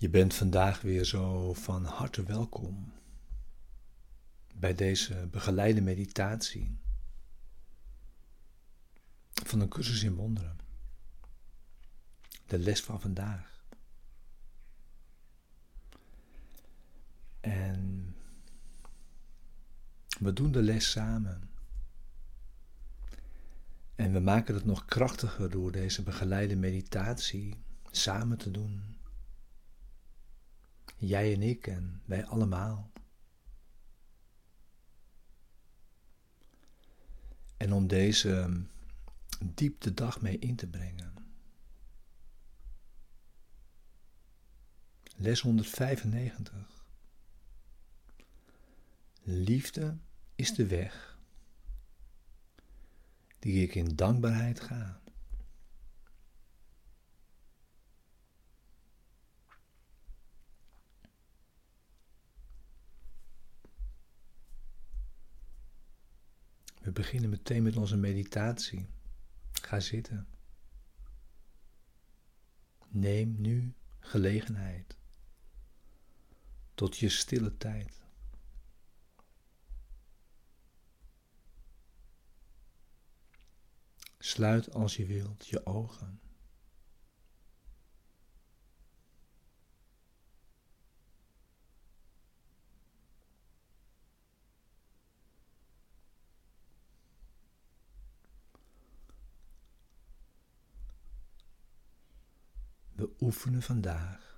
Je bent vandaag weer zo van harte welkom bij deze begeleide meditatie van een cursus in wonderen. De les van vandaag. En we doen de les samen. En we maken het nog krachtiger door deze begeleide meditatie samen te doen. Jij en ik en wij allemaal. En om deze diep de dag mee in te brengen. Les 195. Liefde is de weg die ik in dankbaarheid ga. We beginnen meteen met onze meditatie. Ga zitten. Neem nu gelegenheid tot je stille tijd. Sluit als je wilt je ogen. Oefenen vandaag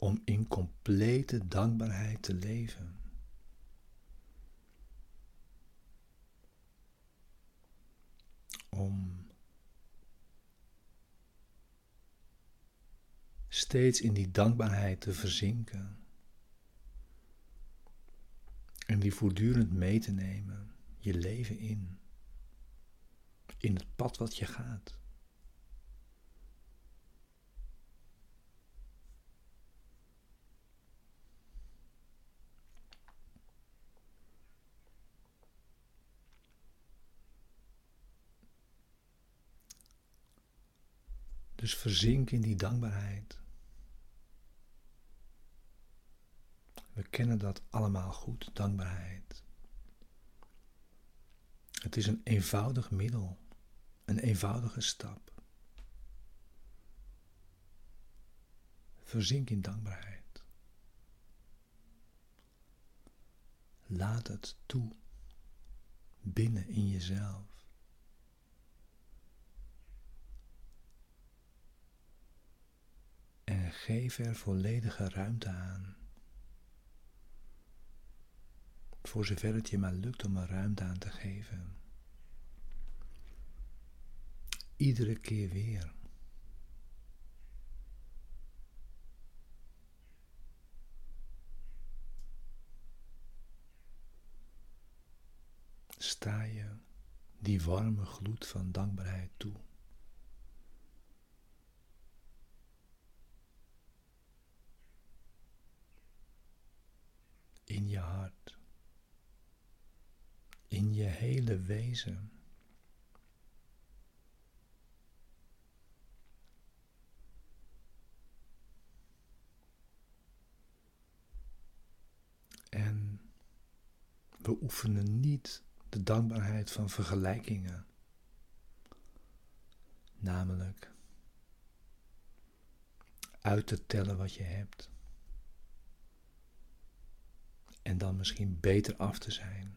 om in complete dankbaarheid te leven. Om steeds in die dankbaarheid te verzinken en die voortdurend mee te nemen, je leven in, in het pad wat je gaat. Dus verzink in die dankbaarheid. We kennen dat allemaal goed, dankbaarheid. Het is een eenvoudig middel, een eenvoudige stap. Verzink in dankbaarheid. Laat het toe binnen in jezelf. En geef er volledige ruimte aan. Voor zover het je maar lukt om er ruimte aan te geven. Iedere keer weer. Sta je die warme gloed van dankbaarheid toe. In je hart, in je hele wezen. En we oefenen niet de dankbaarheid van vergelijkingen, namelijk uit te tellen wat je hebt en dan misschien beter af te zijn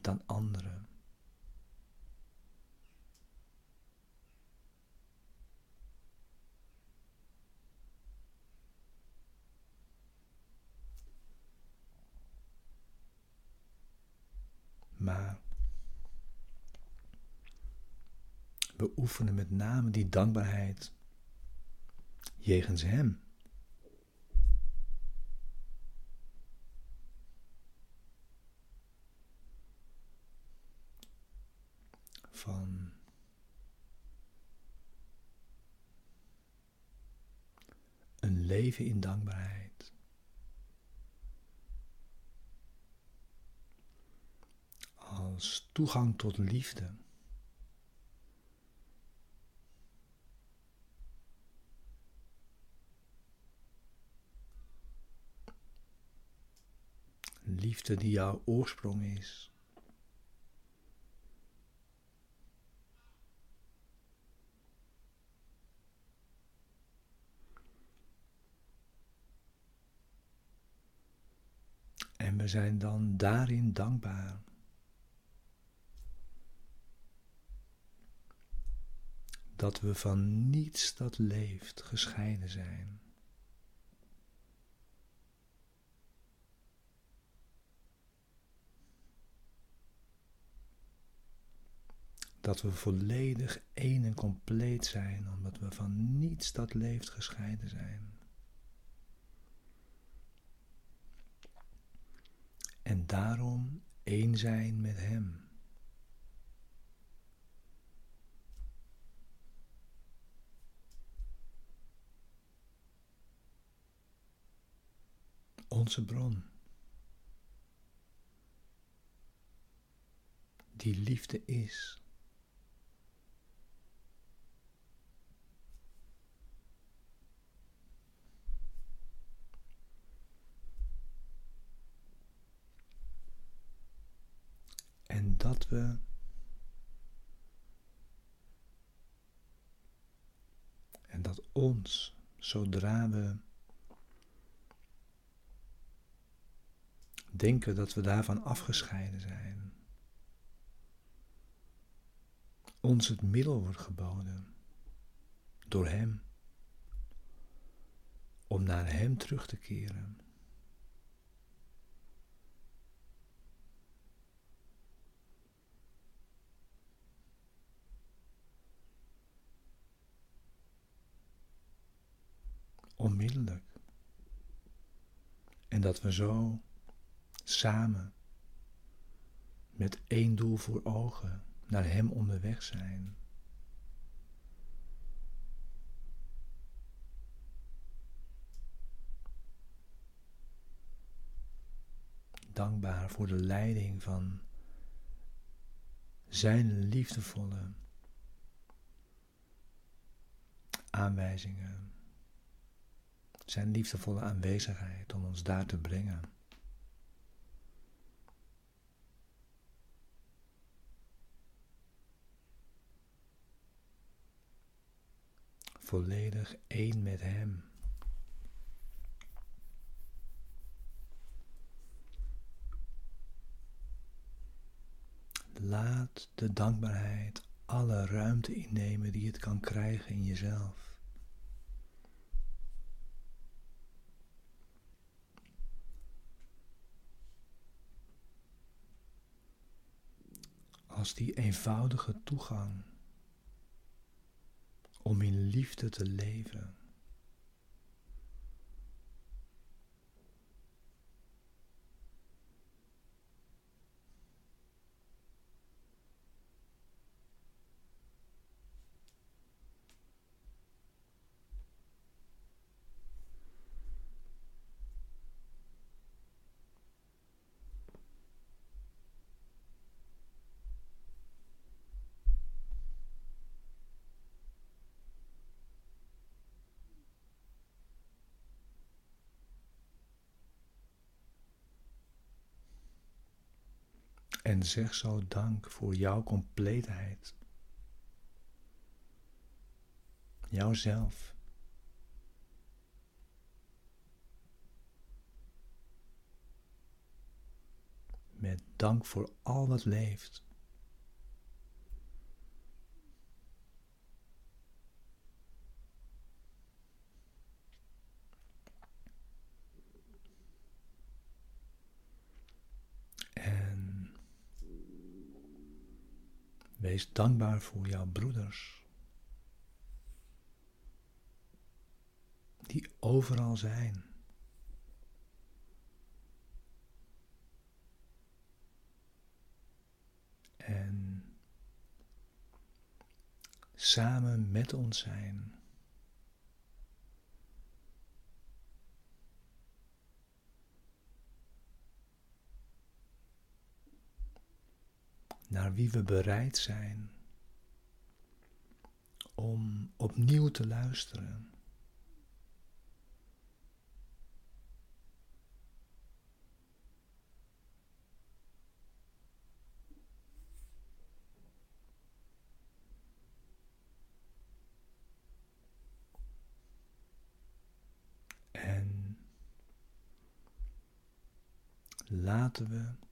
dan anderen. Maar we oefenen met name die dankbaarheid jegens Hem. leven in dankbaarheid. Als toegang tot liefde. Liefde die jouw oorsprong is. We zijn dan daarin dankbaar. Dat we van niets dat leeft gescheiden zijn. Dat we volledig één en compleet zijn, omdat we van niets dat leeft gescheiden zijn. En daarom één zijn met Hem. Onze bron, die liefde is. En dat we en dat ons, zodra we denken dat we daarvan afgescheiden zijn, ons het middel wordt geboden door Hem om naar Hem terug te keren. Onmiddellijk. En dat we zo samen met één doel voor ogen naar Hem onderweg zijn. Dankbaar voor de leiding van Zijn liefdevolle aanwijzingen zijn liefdevolle aanwezigheid om ons daar te brengen. Volledig één met Hem. Laat de dankbaarheid alle ruimte innemen die het kan krijgen in jezelf. Als die eenvoudige toegang om in liefde te leven. En zeg zo dank voor jouw compleetheid. Jouzelf. Met dank voor al wat leeft. Wees dankbaar voor jouw broeders, die overal zijn. En samen met ons zijn. naar wie we bereid zijn om opnieuw te luisteren. En laten we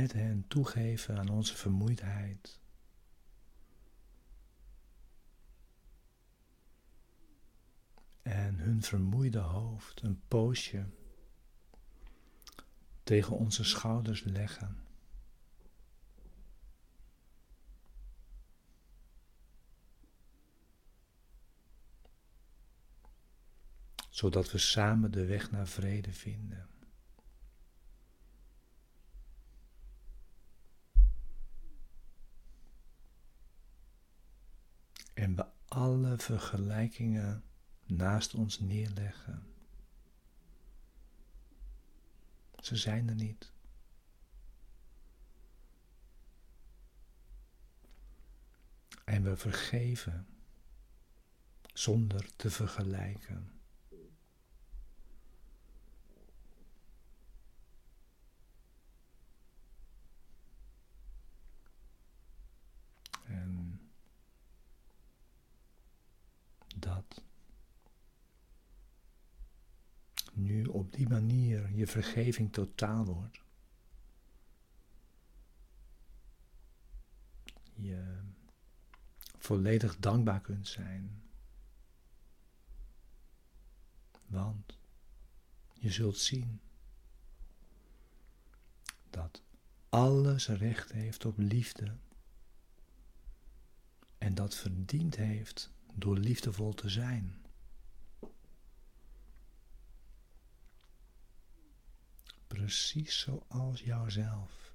met hen toegeven aan onze vermoeidheid. En hun vermoeide hoofd een poosje tegen onze schouders leggen. zodat we samen de weg naar vrede vinden. En we alle vergelijkingen naast ons neerleggen. Ze zijn er niet. En we vergeven zonder te vergelijken. En dat nu op manier je vergeving totaal wordt. Je volledig dankbaar kunt zijn. Want je zult zien dat alles recht heeft op liefde en dat verdiend heeft door liefdevol te zijn. Precies zoals jouzelf.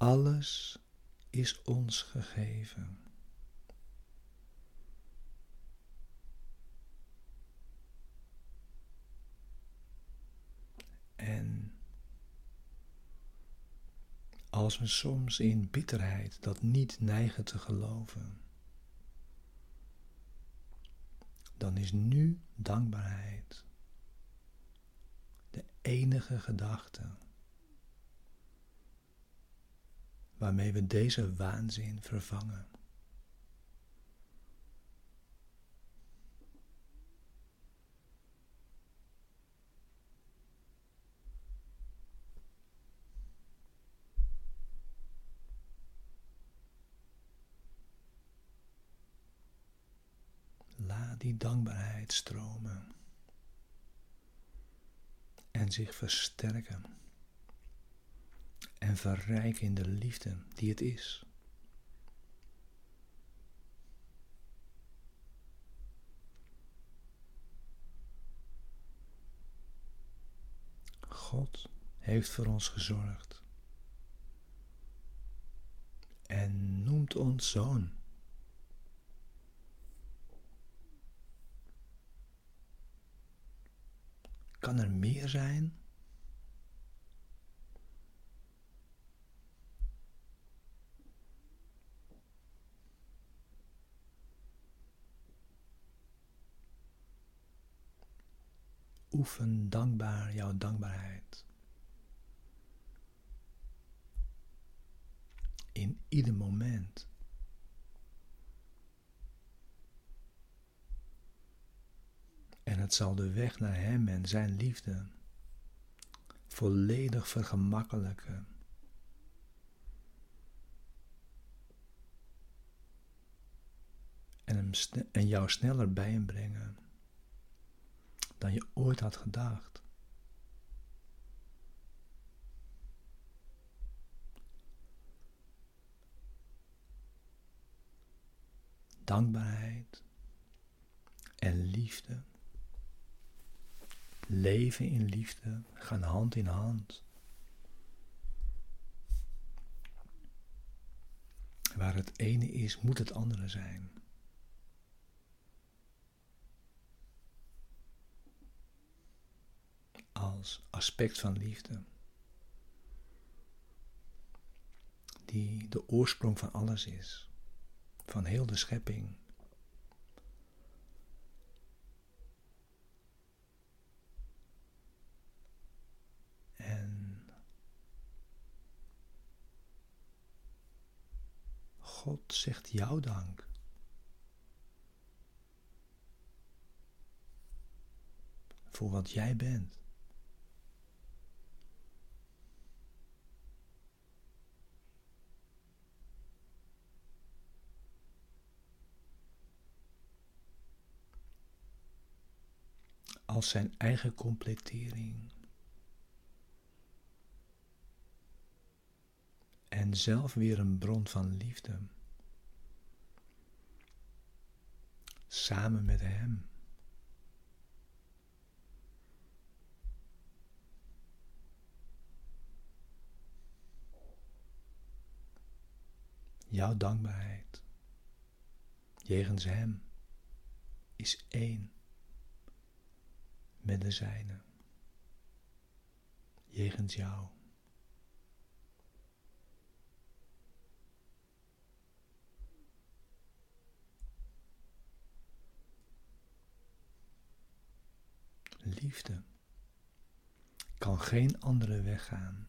Alles is ons gegeven. En als we soms in bitterheid dat niet neigen te geloven, dan is nu dankbaarheid de enige gedachte waarmee we deze waanzin vervangen. Laat die stromen en zich versterken en verrijken in de liefde die het is. God heeft voor ons gezorgd en noemt ons zoon. Kan er meer zijn? Oefen dankbaar jouw dankbaarheid. In ieder moment. En het zal de weg naar Hem en Zijn liefde volledig vergemakkelijken. En, hem en jou sneller bij hem brengen dan je ooit had gedacht. Dankbaarheid en liefde, leven in liefde, gaan hand in hand. Waar het ene is, moet het andere zijn. als aspect van liefde. Die de oorsprong van alles is. van heel de schepping. God zegt jou dank. Voor wat jij bent. als zijn eigen completering. En zelf weer een bron van liefde. Samen met Hem. Jouw dankbaarheid jegens Hem is één met de zijne, jegens jou. Liefde kan geen andere weg gaan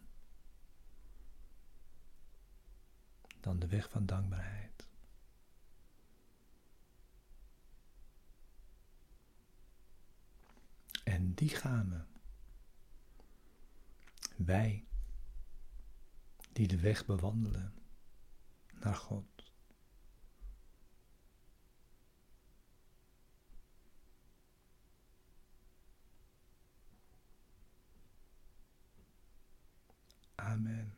dan de weg van dankbaarheid. En die gaan we. Wij die de weg bewandelen naar God. Amen.